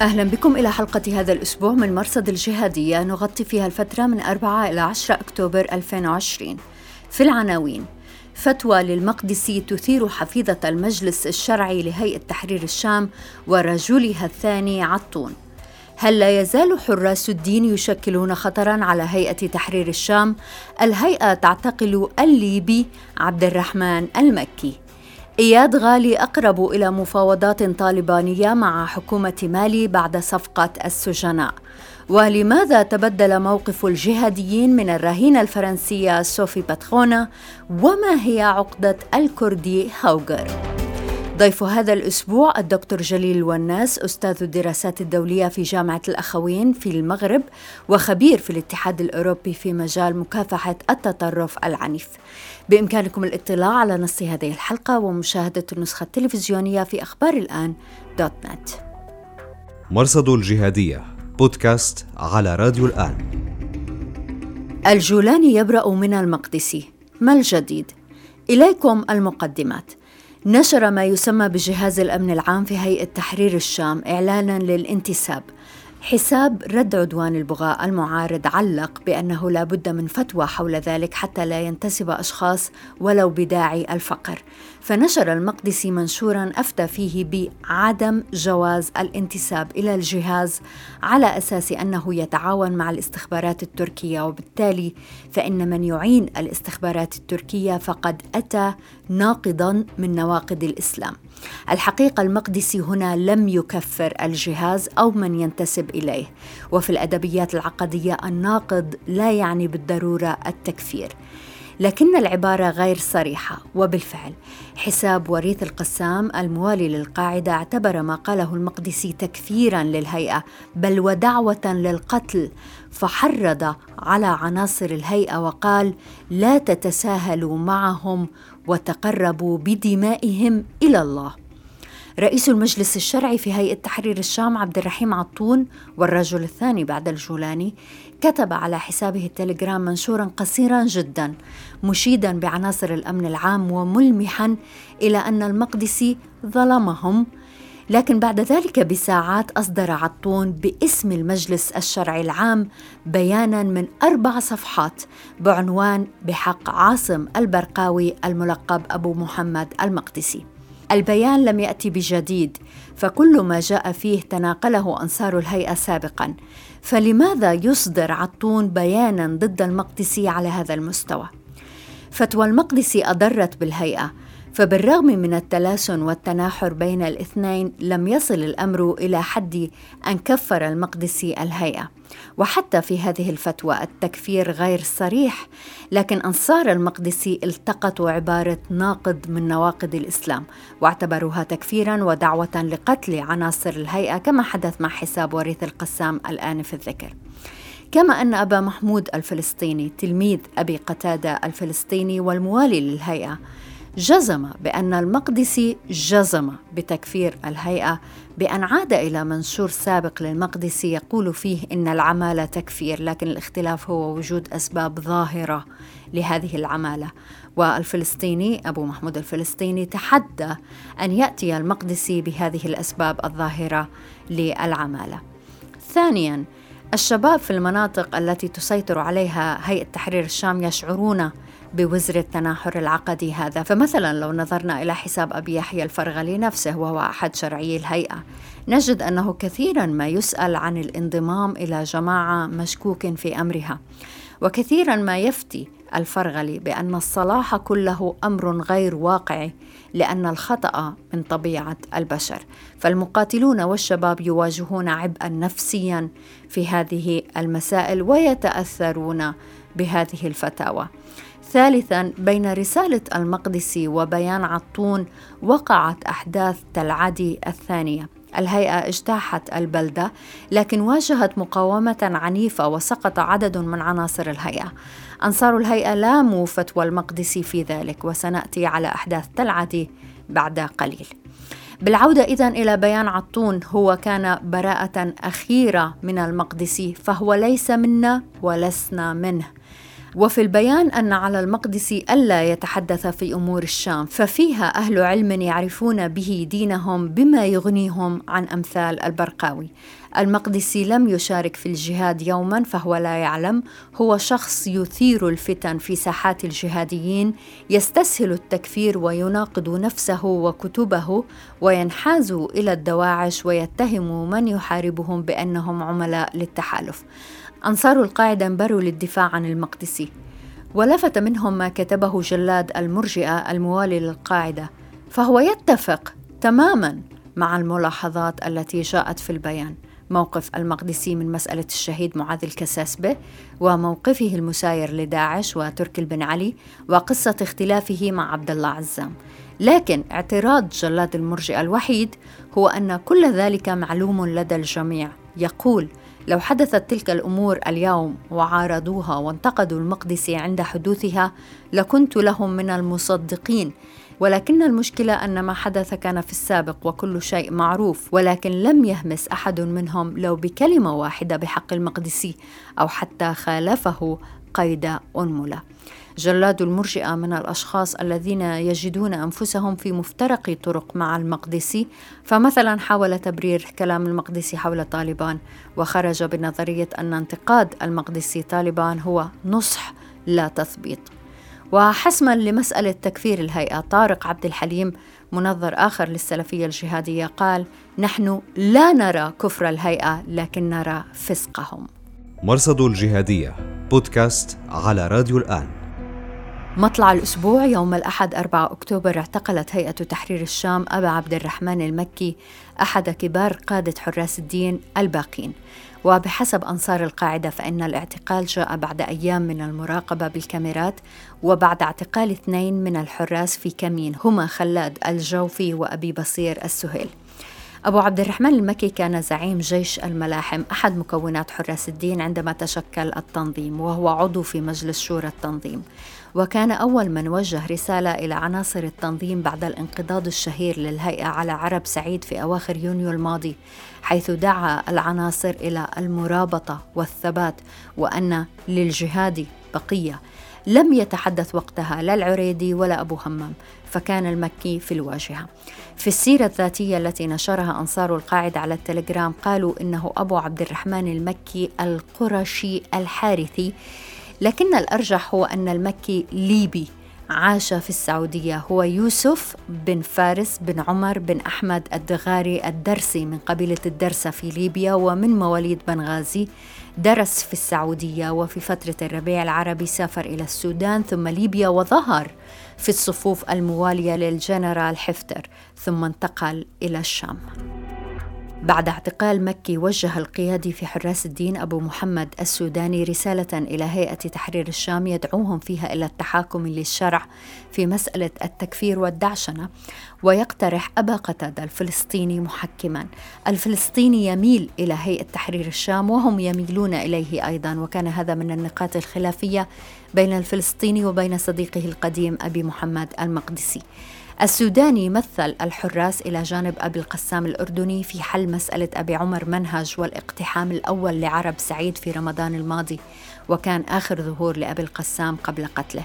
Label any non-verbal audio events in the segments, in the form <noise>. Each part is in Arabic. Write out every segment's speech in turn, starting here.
أهلا بكم إلى حلقة هذا الأسبوع من مرصد الجهادية. نغطي فيها الفترة من 4 إلى 10 أكتوبر 2020 في العناوين فتوى للمقدسي تثير حفيظة المجلس الشرعي لهيئة تحرير الشام ورجلها الثاني عطون. هل لا يزال حراس الدين يشكلون خطرا على هيئة تحرير الشام؟ الهيئة تعتقل الليبي عبد الرحمن المكي. إياد غالي أقرب إلى مفاوضات طالبانية مع حكومة مالي بعد صفقة السجناء. ولماذا تبدل موقف الجهاديين من الرهينة الفرنسية سوفي باتخونا؟ وما هي عقدة الكردي هاوغر؟ ضيف هذا الأسبوع الدكتور جليل الوناس أستاذ الدراسات الدولية في جامعة الأخوين في المغرب وخبير في الاتحاد الأوروبي في مجال مكافحة التطرف العنيف. بإمكانكم الاطلاع على نص هذه الحلقة ومشاهدة النسخة التلفزيونية في أخبار الآن دوت نت. مرصد الجهادية بودكاست على راديو الآن. الجولاني يبرأ من المقدسي ما الجديد؟ إليكم المقدمات. نشر ما يسمى بجهاز الأمن العام في هيئة تحرير الشام إعلانا للانتساب. حساب رد عدوان البغاء المعارض علق بأنه لا بد من فتوى حول ذلك حتى لا ينتسب أشخاص ولو بداعي الفقر. فنشر المقدسي منشورا أفتى فيه بعدم جواز الانتساب إلى الجهاز على أساس أنه يتعاون مع الاستخبارات التركية. وبالتالي فإن من يعين الاستخبارات التركية فقد أتى ناقضا من نواقض الإسلام. الحقيقة المقدسي هنا لم يكفر الجهاز أو من ينتسب إليه وفي الأدبيات العقدية الناقض لا يعني بالضرورة التكفير. لكن العبارة غير صريحة وبالفعل حساب وريث القسام الموالي للقاعدة اعتبر ما قاله المقدسي تكفيرا للهيئة بل ودعوة للقتل فحرض على عناصر الهيئة وقال لا تتساهلوا معهم وتقربوا بدمائهم إلى الله. رئيس المجلس الشرعي في هيئة تحرير الشام عبد الرحيم عطون والرجل الثاني بعد الجولاني كتب على حسابه التليجرام منشورا قصيرا جدا مشيدا بعناصر الأمن العام وملمحا إلى أن المقدسي ظلمهم لكن بعد ذلك بساعات أصدر عطون باسم المجلس الشرعي العام بيانا من أربع صفحات بعنوان بحق عاصم البرقاوي الملقب أبو محمد المقدسي. البيان لم يأتي بجديد فكل ما جاء فيه تناقله أنصار الهيئة سابقا. فلماذا يصدر عطون بيانا ضد المقدسي على هذا المستوى؟ فتوى المقدسي أضرت بالهيئة فبالرغم من التلاسن والتناحر بين الاثنين لم يصل الأمر إلى حد أن كفر المقدسي الهيئة. وحتى في هذه الفتوى التكفير غير صريح لكن أنصار المقدسي التقطوا عبارة ناقض من نواقض الإسلام واعتبروها تكفيرا ودعوة لقتل عناصر الهيئة كما حدث مع حساب وريث القسام الآن في الذكر. كما أن أبا محمود الفلسطيني تلميذ أبي قتادة الفلسطيني والموالي للهيئة جزم بأن المقدسي جزم بتكفير الهيئة بأن عاد إلى منشور سابق للمقدسي يقول فيه إن العمالة تكفير لكن الاختلاف هو وجود أسباب ظاهرة لهذه العمالة. والفلسطيني أبو محمود الفلسطيني تحدى أن يأتي المقدسي بهذه الأسباب الظاهرة للعمالة. ثانياً الشباب في المناطق التي تسيطر عليها هيئة تحرير الشام يشعرون بوزر التناحر العقدي هذا. فمثلا لو نظرنا إلى حساب أبي يحيى الفرغلي نفسه وهو أحد شرعي الهيئة نجد أنه كثيرا ما يسأل عن الانضمام إلى جماعة مشكوك في أمرها. وكثيرا ما يفتي الفرغلي بأن الصلاح كله أمر غير واقعي لأن الخطأ من طبيعة البشر. فالمقاتلون والشباب يواجهون عبئا نفسيا في هذه المسائل ويتأثرون بهذه الفتاوى. ثالثا بين رسالة المقدسي وبيان عطون وقعت أحداث تلعدي الثانية. الهيئة اجتاحت البلدة لكن واجهت مقاومة عنيفة وسقط عدد من عناصر الهيئة. أنصار الهيئة لاموا فتوى المقدسي في ذلك وسنأتي على أحداث تلعدي بعد قليل. بالعودة إذا إلى بيان عطون هو كان براءة أخيرة من المقدسي فهو ليس منا ولسنا منه. وفي البيان أن على المقدسي ألا يتحدث في أمور الشام ففيها أهل علم يعرفون به دينهم بما يغنيهم عن أمثال البرقاوي. المقدسي لم يشارك في الجهاد يوما فهو لا يعلم. هو شخص يثير الفتن في ساحات الجهاديين يستسهل التكفير ويناقض نفسه وكتبه وينحاز إلى الدواعش ويتهم من يحاربهم بأنهم عملاء للتحالف. أنصار القاعدة انبروا للدفاع عن المقدسي ولفت منهم ما كتبه جلاد المرجئة الموالي للقاعدة فهو يتفق تماما مع الملاحظات التي جاءت في البيان. موقف المقدسي من مسألة الشهيد معاذ الكساسبة وموقفه المساير لداعش وتركي بن علي وقصة اختلافه مع عبد الله عزام. لكن اعتراض جلاد المرجئة الوحيد هو أن كل ذلك معلوم لدى الجميع. يقول لو حدثت تلك الأمور اليوم وعارضوها وانتقدوا المقدسي عند حدوثها لكنت لهم من المصدقين. ولكن المشكلة أن ما حدث كان في السابق وكل شيء معروف ولكن لم يهمس أحد منهم لو بكلمة واحدة بحق المقدسي أو حتى خالفه قيد أنملة. جلاد المرجئة من الأشخاص الذين يجدون أنفسهم في مفترق طرق مع المقدسي فمثلا حاول تبرير كلام المقدسي حول طالبان وخرج بنظرية أن انتقاد المقدسي طالبان هو نصح لا تثبيط. وحسما لمسألة تكفير الهيئة طارق عبد الحليم منظر آخر للسلفية الجهادية قال نحن لا نرى كفر الهيئة لكن نرى فسقهم. مرصد الجهادية بودكاست على راديو الآن. مطلع الأسبوع يوم الأحد 4 أكتوبر اعتقلت هيئة تحرير الشام أبا عبد الرحمن المكي أحد كبار قادة حراس الدين الباقين. وبحسب أنصار القاعدة فإن الاعتقال جاء بعد أيام من المراقبة بالكاميرات وبعد اعتقال اثنين من الحراس في كمين هما خلاد الجوفي وأبي بصير السهيل. أبو عبد الرحمن المكي كان زعيم جيش الملاحم أحد مكونات حراس الدين عندما تشكل التنظيم وهو عضو في مجلس شورى التنظيم. وكان أول من وجه رسالة إلى عناصر التنظيم بعد الانقضاض الشهير للهيئة على عرب سعيد في أواخر يونيو الماضي حيث دعا العناصر إلى المرابطة والثبات وأن للجهاد بقية. لم يتحدث وقتها لا العريدي ولا أبو همام فكان المكي في الواجهة. في السيرة الذاتية التي نشرها أنصار القاعدة على التليجرام قالوا إنه أبو عبد الرحمن المكي القرشي الحارثي لكن الأرجح هو أن المكي ليبي عاش في السعودية. هو يوسف بن فارس بن عمر بن أحمد الدغاري الدرسي من قبيلة الدرسة في ليبيا ومن مواليد بنغازي درس في السعودية وفي فترة الربيع العربي سافر إلى السودان ثم ليبيا وظهر في الصفوف الموالية للجنرال حفتر ثم انتقل إلى الشام. بعد اعتقال مكي وجه القيادي في حراس الدين أبو محمد السوداني رسالة إلى هيئة تحرير الشام يدعوهم فيها إلى التحاكم للشرع في مسألة التكفير والدعشنة ويقترح أبا قتادة الفلسطيني محكما. الفلسطيني يميل إلى هيئة تحرير الشام وهم يميلون إليه أيضا وكان هذا من النقاط الخلافية بين الفلسطيني وبين صديقه القديم أبي محمد المقدسي. السوداني مثل الحراس إلى جانب أبي القسام الأردني في حل مسألة أبي عمر منهج والاقتحام الأول لعرب سعيد في رمضان الماضي وكان آخر ظهور لأبي القسام قبل قتله.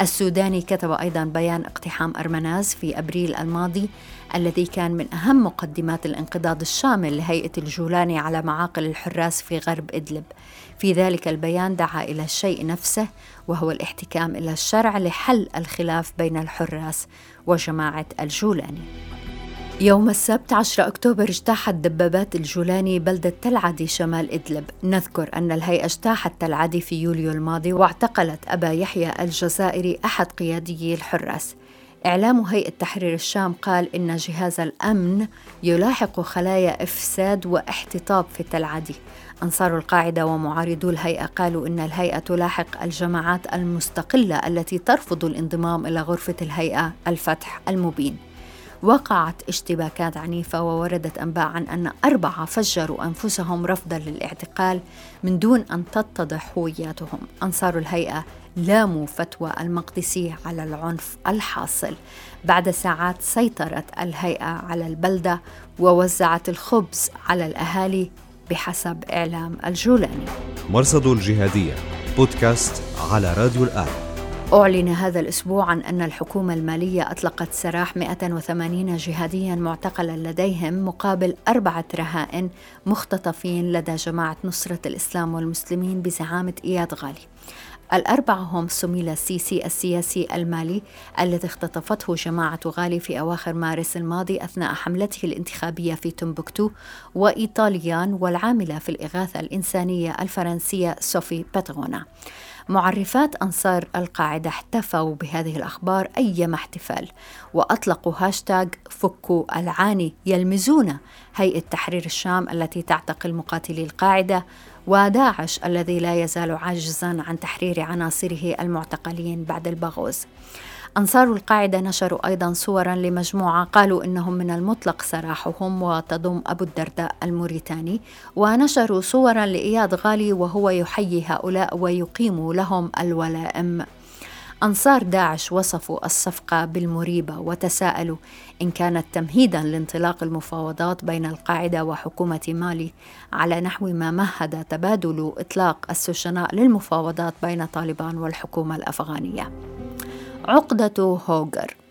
السوداني كتب أيضا بيان اقتحام أرمناز في أبريل الماضي الذي كان من أهم مقدمات الانقضاض الشامل لهيئة الجولاني على معاقل الحراس في غرب إدلب. في ذلك البيان دعا إلى الشيء نفسه وهو الاحتكام إلى الشرع لحل الخلاف بين الحراس. وجماعة الجولاني. يوم السبت 10 أكتوبر اجتاحت دبابات الجولاني بلدة تلعدي شمال إدلب. نذكر أن الهيئة اجتاحت تلعدي في يوليو الماضي واعتقلت أبا يحيى الجزائري أحد قياديي الحراس. إعلام هيئة تحرير الشام قال إن جهاز الأمن يلاحق خلايا إفساد واحتطاب في تلعدي أنصار القاعدة ومعارضو الهيئة قالوا إن الهيئة تلاحق الجماعات المستقلة التي ترفض الانضمام إلى غرفة الهيئة الفتح المبين. وقعت اشتباكات عنيفة ووردت أنباء عن أن أربعة فجروا أنفسهم رفضا للاعتقال من دون أن تتضح هوياتهم. أنصار الهيئة لاموا فتوى المقدسي على العنف الحاصل. بعد ساعات سيطرت الهيئة على البلدة ووزعت الخبز على الأهالي بحسب إعلام الجولاني. مرصد الجهادية بودكاست على راديو الآن. أعلن هذا الأسبوع عن أن الحكومة المالية أطلقت سراح 180 جهاديا معتقلا لديهم مقابل أربعة رهائن مختطفين لدى جماعة نصرة الإسلام والمسلمين بزعامة إياد غالي. الأربعة هم سميل السيسي السياسي المالي الذي اختطفته جماعة غالي في أواخر مارس الماضي أثناء حملته الانتخابية في تمبكتو وإيطاليان والعاملة في الإغاثة الإنسانية الفرنسية سوفي باتغونا. معرفات أنصار القاعدة احتفوا بهذه الأخبار أيما احتفال وأطلقوا هاشتاغ فكوا العاني يلمزون هيئة تحرير الشام التي تعتقل مقاتلي القاعدة وداعش الذي لا يزال عاجزا عن تحرير عناصره المعتقلين بعد البغوز. أنصار القاعدة نشروا أيضا صورا لمجموعة قالوا إنهم من المطلق سراحهم وتضم أبو الدرداء الموريتاني ونشروا صورا لإياد غالي وهو يحيي هؤلاء ويقيم لهم الولائم. أنصار داعش وصفوا الصفقة بالمريبة وتساءلوا إن كانت تمهيدا لانطلاق المفاوضات بين القاعدة وحكومة مالي على نحو ما مهد تبادل إطلاق السجناء للمفاوضات بين طالبان والحكومة الأفغانية. عقدة هوغر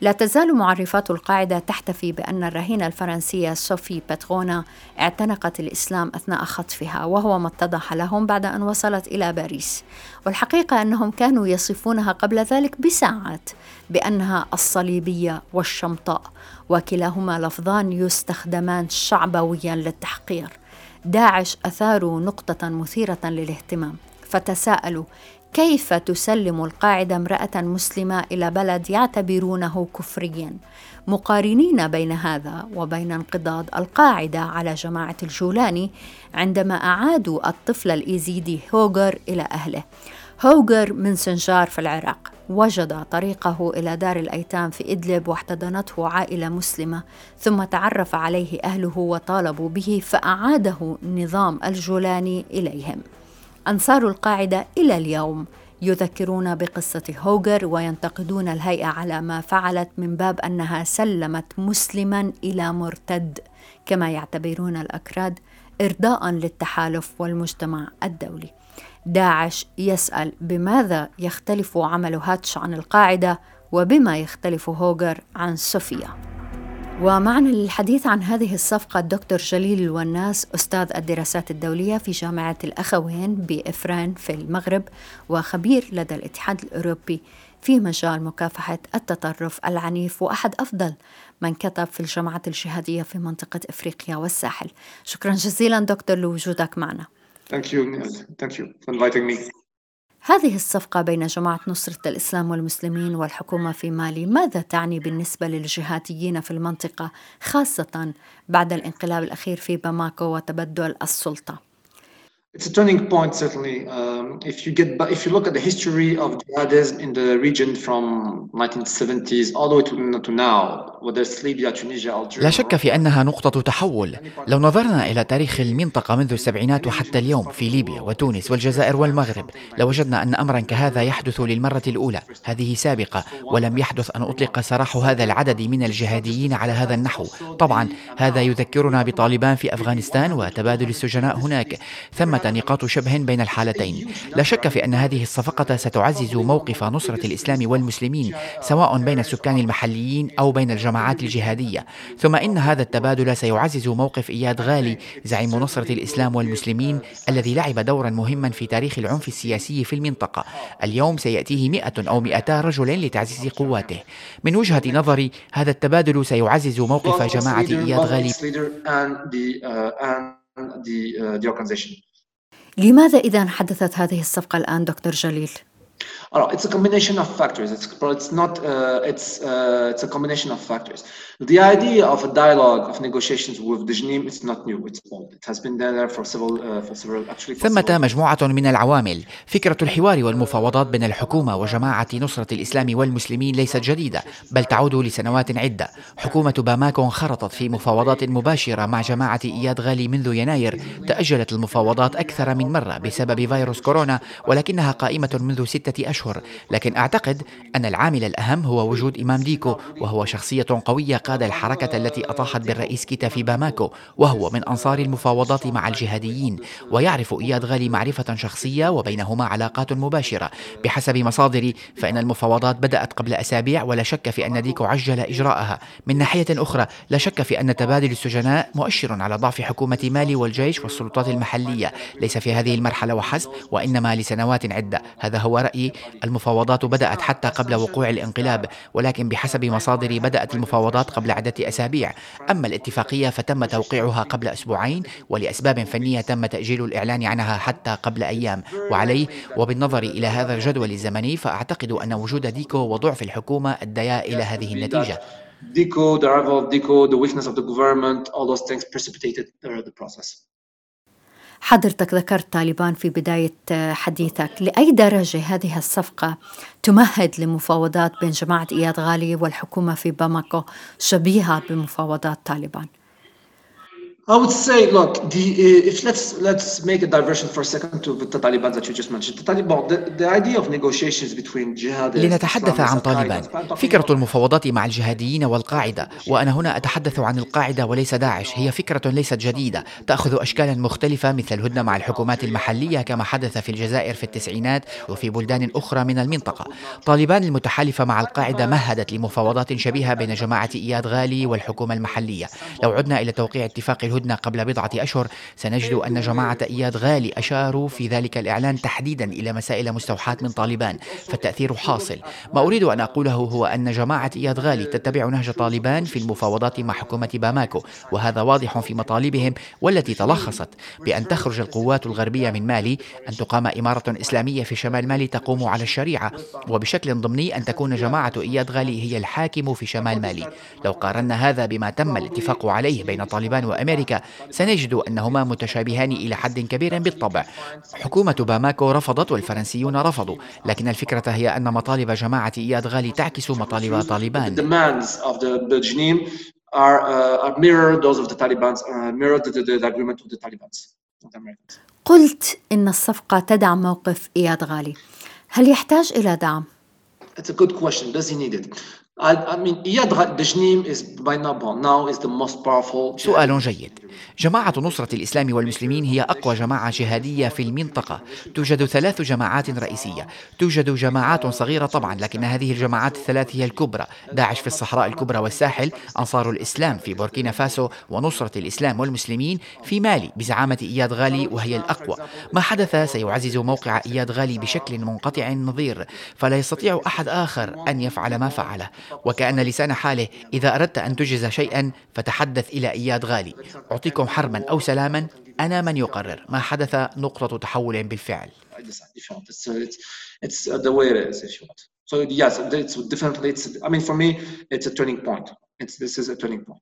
لا تزال معرفات القاعدة تحتفي بأن الرهينة الفرنسية سوفي باتغونا اعتنقت الإسلام أثناء خطفها وهو ما اتضح لهم بعد أن وصلت إلى باريس. والحقيقة أنهم كانوا يصفونها قبل ذلك بساعات بأنها الصليبية والشمطاء وكلاهما لفظان يستخدمان شعبويا للتحقير. داعش أثاروا نقطة مثيرة للاهتمام فتساءلوا كيف تسلم القاعدة امرأة مسلمة إلى بلد يعتبرونه كفريا؟ مقارنين بين هذا وبين انقضاض القاعدة على جماعة الجولاني عندما اعادوا الطفل الإيزيدي هوجر إلى أهله. هوجر من سنجار في العراق وجد طريقه إلى دار الأيتام في إدلب واحتضنته عائلة مسلمة ثم تعرف عليه أهله وطالبوا به فأعاده نظام الجولاني إليهم. أنصار القاعدة إلى اليوم يذكرون بقصة هوجر وينتقدون الهيئة على ما فعلت من باب أنها سلمت مسلما إلى مرتد كما يعتبرون الأكراد إرضاء للتحالف والمجتمع الدولي. داعش يسأل بماذا يختلف عمل هاتش عن القاعدة وبما يختلف هوجر عن صوفيا. ومعنا للحديث عن هذه الصفقة الدكتور جليل الوناس أستاذ الدراسات الدولية في جامعة الأخوين بإفران في المغرب وخبير لدى الاتحاد الأوروبي في مجال مكافحة التطرف العنيف وأحد أفضل من كتب في الجامعات الجهادية في منطقة إفريقيا والساحل. شكرا جزيلا دكتور لوجودك معنا. Thank you, Thank you for inviting me. هذه الصفقة بين جماعة نصرة الإسلام والمسلمين والحكومة في مالي ماذا تعني بالنسبة للجهاتيين في المنطقة خاصة بعد الانقلاب الأخير في باماكو وتبدل السلطة؟ It's a turning point, certainly. Um, if you get, if you look at the history of jihadism in the region from 1970s all the way to, to now, whether it's Libya, Tunisia, Algeria. لا شك في أنها نقطة تحول. لو نظرنا إلى تاريخ المنطقة منذ السبعينات وحتى اليوم في ليبيا وتونس والجزائر والمغرب، لوجدنا أن أمرا كهذا يحدث للمرة الأولى. هذه سابقة ولم يحدث أن أطلق سراح هذا العدد من الجهاديين على هذا النحو. طبعا هذا يذكرنا بطالبان في أفغانستان وتبادل السجناء هناك. نقاط شبه بين الحالتين. لا شك في أن هذه الصفقة ستعزز موقف نصرة الإسلام والمسلمين سواء بين السكان المحليين أو بين الجماعات الجهادية. ثم إن هذا التبادل سيعزز موقف إياد غالي زعيم نصرة الإسلام والمسلمين الذي لعب دورا مهما في تاريخ العنف السياسي في المنطقة. اليوم سيأتيه مئة أو مئتا رجل لتعزيز قواته. من وجهة نظري هذا التبادل سيعزز موقف جماعة إياد غالي. لماذا إذا حدثت هذه الصفقة الآن دكتور جليل؟ It's a combination of factors. It's, it's not. Uh, it's uh, it's a combination of factors. The idea of a dialogue of negotiations with the JNIM it's not new. It's old. It has been there for several uh, for several actually. For ثمة مجموعة من العوامل فكرة الحوار والمفاوضات بين الحكومة وجماعة نصرة الإسلام والمسلمين ليست جديدة بل تعود لسنوات عدة حكومة باماكو انخرطت في مفاوضات مباشرة مع جماعة إياد غالي منذ يناير تأجلت المفاوضات أكثر من مرة بسبب فيروس كورونا ولكنها قائمة منذ ستة أشهر لكن أعتقد أن العامل الأهم هو وجود إمام ديكو وهو شخصية قوية قاد الحركة التي أطاحت بالرئيس كيتا في باماكو وهو من أنصار المفاوضات مع الجهاديين ويعرف إياد غالي معرفة شخصية وبينهما علاقات مباشرة. بحسب مصادري فإن المفاوضات بدأت قبل أسابيع ولا شك في أن ديكو عجل إجراءها. من ناحية أخرى لا شك في أن تبادل السجناء مؤشر على ضعف حكومة مالي والجيش والسلطات المحلية. ليس في هذه المرحلة وحسب وإنما لسنوات عدة. هذا هو رأيي. المفاوضات بدأت حتى قبل وقوع الانقلاب ولكن بحسب مصادري بدأت المفاوضات قبل عدة أسابيع. أما الاتفاقية فتم توقيعها قبل أسبوعين ولأسباب فنية تم تأجيل الإعلان عنها حتى قبل أيام. وعليه وبالنظر إلى هذا الجدول الزمني فأعتقد أن وجود ديكو وضعف الحكومة أديا إلى هذه النتيجة. Deco, the arrival of Deco, the weakness of the government, all those things precipitated the process. حضرتك ذكرت طالبان في بداية حديثك. لأي درجة هذه الصفقة تمهد لمفاوضات بين جماعة إياد غالي والحكومة في باماكو شبيهة بمفاوضات طالبان؟ I would say, look, the, uh, if let's let's make a diversion for a second to the Taliban that you just mentioned. The Taliban, the, the idea of negotiations between jihadists. لنتحدث عن طالبان. فكرة المفاوضات مع الجهاديين والقاعدة. وأنا هنا أتحدث عن القاعدة وليس داعش. هي فكرة ليست جديدة. تأخذ أشكالا مختلفة مثل الهدنة مع الحكومات المحلية كما حدث في الجزائر في التسعينات وفي بلدان أخرى من المنطقة. طالبان المتحالفة مع القاعدة مهدت لمفاوضات شبيهة بين جماعة إياد غالي والحكومة المحلية. لو عدنا إلى توقيع اتفاق الهدنة قبل بضعة أشهر سنجد أن جماعة إياد غالي أشاروا في ذلك الإعلان تحديدا إلى مسائل مستوحاة من طالبان فالتأثير حاصل. ما أريد أن أقوله هو أن جماعة إياد غالي تتبع نهج طالبان في المفاوضات مع حكومة باماكو وهذا واضح في مطالبهم والتي تلخصت بأن تخرج القوات الغربية من مالي أن تقام إمارة إسلامية في شمال مالي تقوم على الشريعة وبشكل ضمني أن تكون جماعة إياد غالي هي الحاكم في شمال مالي. لو قارنا هذا بما تم الاتفاق عليه بين طالبان وأمريكا سنجد أنهما متشابهان إلى حد كبير بالطبع حكومة باماكو رفضت والفرنسيون رفضوا لكن الفكرة هي أن مطالب جماعة إياد غالي تعكس مطالب طالبان The demands of the, the regime are, uh, are mirror those of the Taliban, uh, mirror the, the, the agreement of the Taliban. قلت إن الصفقة تدعم موقف إياد غالي هل يحتاج إلى دعم؟ It's a good question. Does he need it? I, mean, is by now is the most powerful. سؤال جيد. جماعة نصرة الإسلام والمسلمين هي أقوى جماعة جهادية في المنطقة. توجد ثلاث جماعات رئيسية. توجد جماعات صغيرة طبعا لكن هذه الجماعات الثلاث هي الكبرى. داعش في الصحراء الكبرى والساحل أنصار الإسلام في بوركينا فاسو ونصرة الإسلام والمسلمين في مالي بزعامة إياد غالي وهي الأقوى. ما حدث سيعزز موقع إياد غالي بشكل منقطع النظير فلا يستطيع أحد آخر أن يفعل ما فعله. وكأن لسان حاله إذا أردت أن تجز شيئا فتحدث إلى إياد غالي. أعطيكم حربا أو سلاما أنا من يقرر. ما حدث نقطة تحول بالفعل. So yes, it's definitely, it's, I mean, for me, it's a turning point. It's, this is a turning point.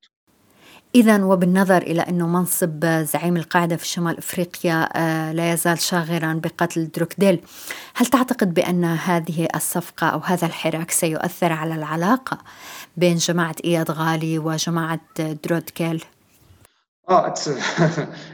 إذا وبالنظر إلى أنه منصب زعيم القاعدة في شمال أفريقيا آه، لا يزال شاغرا بقتل دروكديل هل تعتقد بأن هذه الصفقة أو هذا الحراك سيؤثر على العلاقة بين جماعة إياد غالي وجماعة درودكيل؟ Oh, it's a,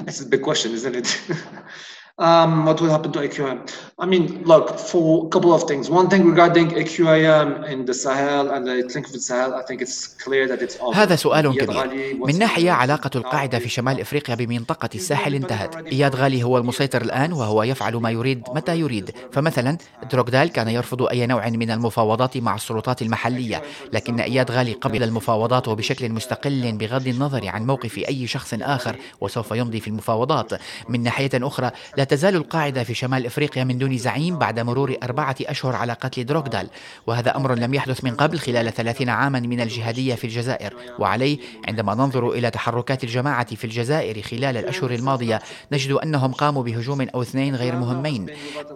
<laughs> it's a big question, isn't it? <laughs> um, what will happen to AQIM? I mean, look, for a couple of things. One thing regarding AQIM in the Sahel and the link with Sahel, I think it's clear that it's over. هذا سؤال كبير. من ناحية علاقة القاعدة في شمال إفريقيا بمنطقة الساحل انتهت. إياد غالي هو المسيطر الآن وهو يفعل ما يريد متى يريد. فمثلا دروغدال كان يرفض أي نوع من المفاوضات مع السلطات المحلية لكن إياد غالي قبل المفاوضات وبشكل مستقل بغض النظر عن موقف أي شخص آخر وسوف يمضي في المفاوضات. من ناحية أخرى لا تزال القاعدة في شمال إفريقيا من دون زعيم بعد مرور أربعة أشهر على قتل دروغدال وهذا أمر لم يحدث من قبل خلال ثلاثين عاما من الجهادية في الجزائر. وعليه عندما ننظر إلى تحركات الجماعة في الجزائر خلال الأشهر الماضية نجد أنهم قاموا بهجوم أو اثنين غير مهمين.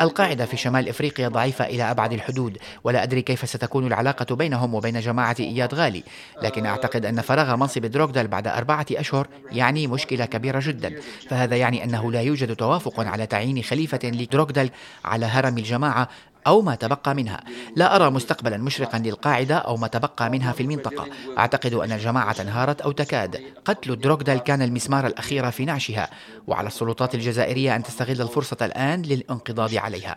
القاعدة في شمال إفريقيا ضعيفة إلى أبعد الحدود ولا أدري كيف ستكون العلاقة بينهم وبين جماعة إياد غالي. لكن أعتقد أن فراغ منصب دروغدال بعد أربعة أشهر يعني مشكلة كبيرة جدا. فهذا يعني أنه لا يوجد توافق تعيين خليفة لدروغدال على هرم الجماعة أو ما تبقى منها. لا أرى مستقبلا مشرقا للقاعدة أو ما تبقى منها في المنطقة. أعتقد أن الجماعة انهارت أو تكاد. قتل دروغدال كان المسمار الأخير في نعشها. وعلى السلطات الجزائرية أن تستغل الفرصة الآن للانقضاض عليها.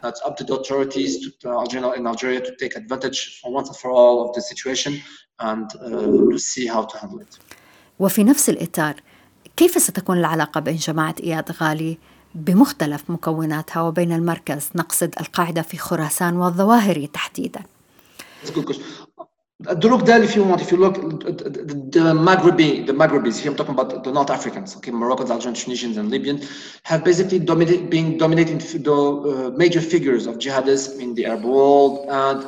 وفي نفس الإطار كيف ستكون العلاقة بين جماعة إياد غالي بمختلف مكوناتها وبين المركز نقصد القاعدة في خراسان والظواهري تحديدا. الدروك ده you want if you look the Maghrebi the Maghrebis here I'm talking about the North Africans okay Moroccans Algerians Tunisians and Libyans have basically dominated being dominating the uh, major figures of jihadists in the Arab world and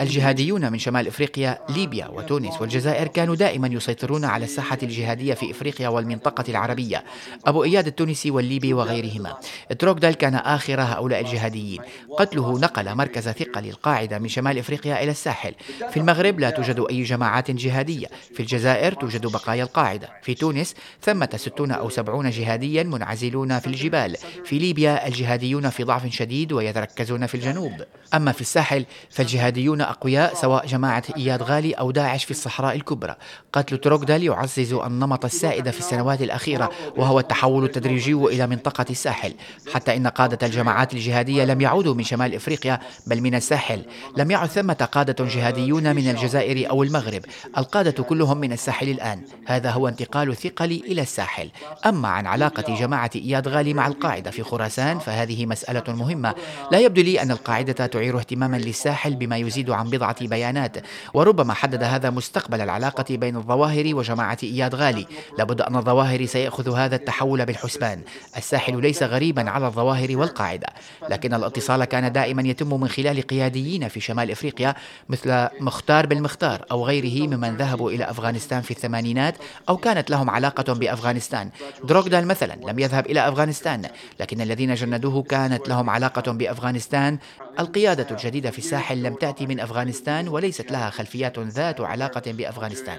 الجهاديون من شمال إفريقيا ليبيا وتونس والجزائر كانوا دائما يسيطرون على الساحة الجهادية في إفريقيا والمنطقة العربية أبو إياد التونسي والليبي وغيرهما. تروكدال كان آخر هؤلاء الجهاديين. قتله نقل مركز ثقة للقاعدة من شمال إفريقيا إلى الساحل. في المغرب لا توجد أي جماعات جهادية. في الجزائر توجد بقايا القاعدة. في تونس ثمة ستون أو سبعون جهاديا منعزلون في الجبال. في ليبيا الجهاديون في ضعف شديد ويتركزون في الجنوب. أما في الساحل فالجهاديون جهاديون أقوياء سواء جماعة إياد غالي أو داعش في الصحراء الكبرى. قتل تروغدال يعزز النمط السائد في السنوات الأخيرة وهو التحول التدريجي إلى منطقة الساحل. حتى إن قادة الجماعات الجهادية لم يعودوا من شمال إفريقيا بل من الساحل. لم يعد ثمة قادة جهاديون من الجزائر أو المغرب. القادة كلهم من الساحل الآن. هذا هو انتقال الثقل إلى الساحل. أما عن علاقة جماعة إياد غالي مع القاعدة في خراسان فهذه مسألة مهمة. لا يبدو لي أن القاعدة تعير اهتماما للساحل بما يزيد عن بضعة بيانات. وربما حدد هذا مستقبل العلاقة بين الظواهر وجماعة إياد غالي. لابد أن الظواهر سيأخذ هذا التحول بالحسبان. الساحل ليس غريبا على الظواهر والقاعدة. لكن الاتصال كان دائما يتم من خلال قياديين في شمال إفريقيا مثل مختار بالمختار أو غيره ممن ذهبوا إلى أفغانستان في الثمانينات أو كانت لهم علاقة بأفغانستان. دروغدال مثلا لم يذهب إلى أفغانستان لكن الذين جندوه كانت لهم علاقة بأفغانستان. القيادة الجديدة في الساحل لم تأتي من أفغانستان وليست لها خلفيات ذات علاقة بأفغانستان.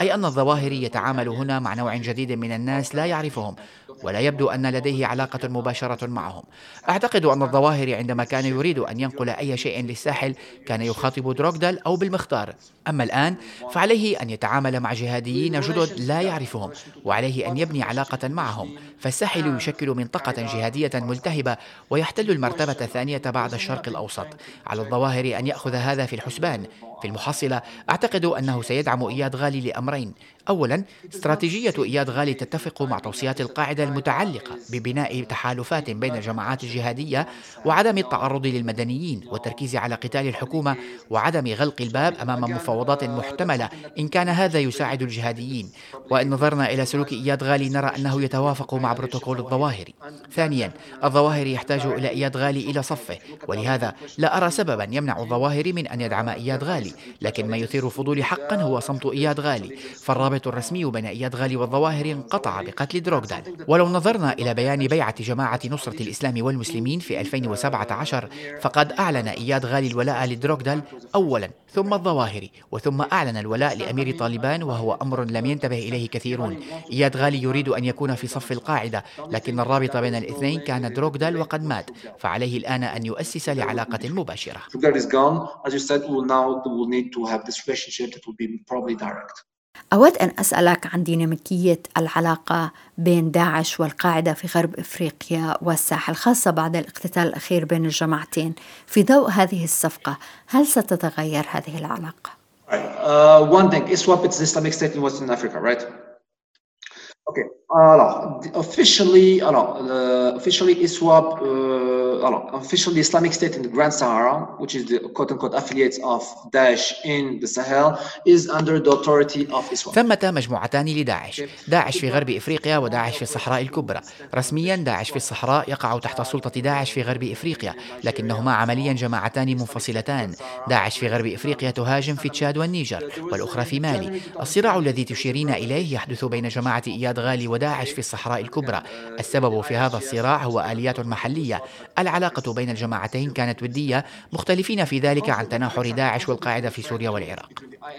أي أن الظواهري يتعامل هنا مع نوع جديد من الناس لا يعرفهم ولا يبدو أن لديه علاقة مباشرة معهم. أعتقد أن الظواهري عندما كان يريد أن ينقل أي شيء للساحل كان يخاطب دروغدال أو بالمختار. أما الآن فعليه أن يتعامل مع جهاديين جدد لا يعرفهم وعليه أن يبني علاقة معهم. فالساحل يشكل منطقة جهادية ملتهبة ويحتل المرتبة الثانية بعد الشرق الأوسط. على الظواهر أن يأخذ هذا في الحسبان. في المحصلة أعتقد أنه سيدعم إياد غالي لأمرين أولا استراتيجية إياد غالي تتفق مع توصيات القاعدة المتعلقة ببناء تحالفات بين الجماعات الجهادية وعدم التعرض للمدنيين والتركيز على قتال الحكومة وعدم غلق الباب أمام مفاوضات محتملة إن كان هذا يساعد الجهاديين. وإن نظرنا إلى سلوك إياد غالي نرى أنه يتوافق مع بروتوكول الظواهري ثانيا الظواهري يحتاج إلى إياد غالي إلى صفه ولهذا لا أرى سببا يمنع الظواهري من أن يدعم إياد غالي. لكن ما يثير فضولي حقا هو صمت إياد غالي. فالرابط الرسمي بين إياد غالي والظواهر انقطع بقتل دروغدال ولو نظرنا إلى بيان بيعة جماعة نصرة الإسلام والمسلمين في 2017 فقد أعلن إياد غالي الولاء لدروغدال أولا ثم الظواهري وثم أعلن الولاء لأمير طالبان وهو أمر لم ينتبه إليه كثيرون. إياد غالي يريد أن يكون في صف القاعدة لكن الرابط بين الاثنين كان دروغدال وقد مات فعليه الآن أن يؤسس لعلاقة مباشرة. أود أن أسألك عن ديناميكية العلاقة بين داعش والقاعدة في غرب إفريقيا والساحل خاصة بعد الاقتتال الأخير بين الجماعتين في ضوء هذه الصفقة هل ستتغير هذه العلاقة؟ Uh? Okay. Alors, officially, alors, uh, officially ISWAP uh, uh, officially Islamic State in the Grand Sahara, which is the quote unquote affiliates of Daesh in the Sahel, is under the authority of Islam. ثمة مجموعتان لداعش. داعش في غرب إفريقيا وداعش في الصحراء الكبرى. رسميا داعش في الصحراء يقع تحت سلطة داعش في غرب إفريقيا لكنهما عمليا جماعتان منفصلتان. داعش في غرب إفريقيا تهاجم في تشاد والنيجر والأخرى في مالي. الصراع الذي تشيرين إليه يحدث بين جماعة إياد غالي وداعش في الصحراء الكبرى. السبب في هذا الصراع هو آليات محلية. العلاقة بين الجماعتين كانت ودية مختلفين في ذلك عن تناحر داعش والقاعدة في سوريا والعراق.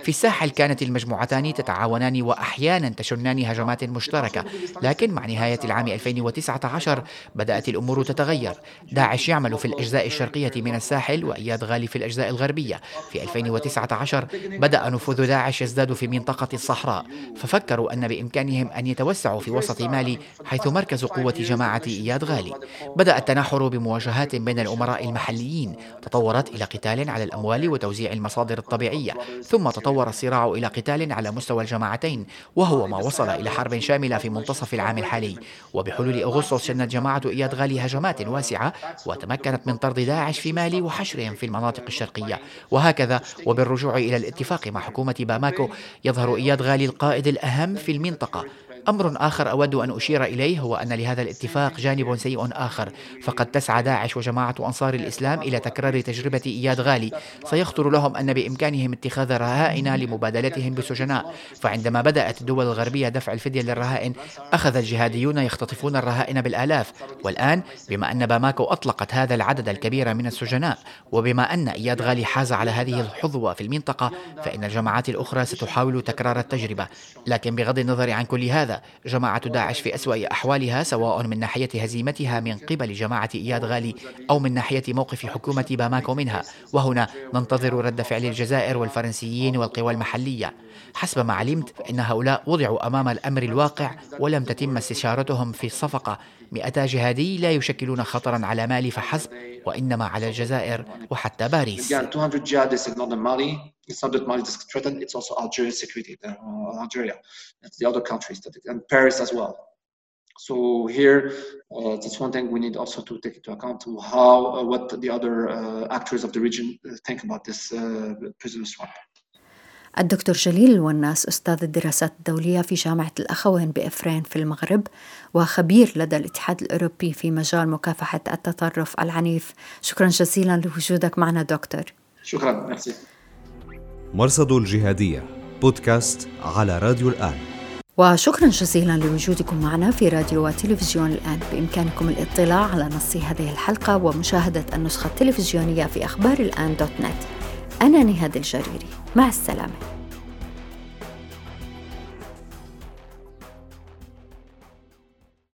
في الساحل كانت المجموعتان تتعاونان وأحيانا تشنان هجمات مشتركة لكن مع نهاية العام 2019 بدأت الأمور تتغير. داعش يعمل في الأجزاء الشرقية من الساحل وإياد غالي في الأجزاء الغربية. في 2019 بدأ نفوذ داعش يزداد في منطقة الصحراء ففكروا أن بإمكانهم أن يتوسعوا في وسط مالي حيث مركز قوة جماعة إياد غالي. بدأ التناحر بمواجهات بين الأمراء المحليين. تطورت إلى قتال على الأموال وتوزيع المصادر الطبيعية. ثم تطور الصراع إلى قتال على مستوى الجماعتين وهو ما وصل إلى حرب شاملة في منتصف العام الحالي. وبحلول أغسطس شنت جماعة إياد غالي هجمات واسعة وتمكنت من طرد داعش في مالي وحشرهم في المناطق الشرقية. وهكذا وبالرجوع إلى الاتفاق مع حكومة باماكو يظهر إياد غالي القائد الأهم في المنطقة. أمر آخر أود أن أشير إليه هو أن لهذا الاتفاق جانب سيء آخر فقد تسعى داعش وجماعة أنصار الإسلام إلى تكرار تجربة إياد غالي. سيخطر لهم أن بإمكانهم اتخاذ رهائن لمبادلتهم بسجناء. فعندما بدأت الدول الغربية دفع الفدية للرهائن أخذ الجهاديون يختطفون الرهائن بالآلاف. والآن بما أن باماكو أطلقت هذا العدد الكبير من السجناء وبما أن إياد غالي حاز على هذه الحظوة في المنطقة فإن الجماعات الأخرى ستحاول تكرار التجربة. لكن بغض النظر عن كل هذا جماعة داعش في أسوأ أحوالها سواء من ناحية هزيمتها من قبل جماعة إياد غالي أو من ناحية موقف حكومة باماكو منها. وهنا ننتظر رد فعل الجزائر والفرنسيين والقوى المحلية. حسب ما علمت فإن هؤلاء وضعوا أمام الأمر الواقع ولم تتم استشارتهم في الصفقة. مئتا جهادي لا يشكلون خطرا على مالي فحسب وإنما على الجزائر وحتى باريس. it's not that Mali is threatened, it's also Algeria's security, uh, Algeria, it's the other countries, that, and Paris as well. So here, uh, that's one thing we need also to take into account to how, uh, what the other uh, actors of the region think about this prisoner swap. الدكتور جليل الوناس أستاذ الدراسات الدولية في جامعة الأخوين بإفرين في المغرب وخبير لدى الاتحاد الأوروبي في مجال مكافحة التطرف العنيف شكرا جزيلا لوجودك معنا دكتور شكرا ميرسي مرصد الجهادية بودكاست على راديو الآن. وشكرا جزيلا لوجودكم معنا في راديو وتلفزيون الآن. بإمكانكم الاطلاع على نص هذه الحلقة ومشاهدة النسخة التلفزيونية في أخبار الآن دوت نت. أنا نهاد الجريري. مع السلامة.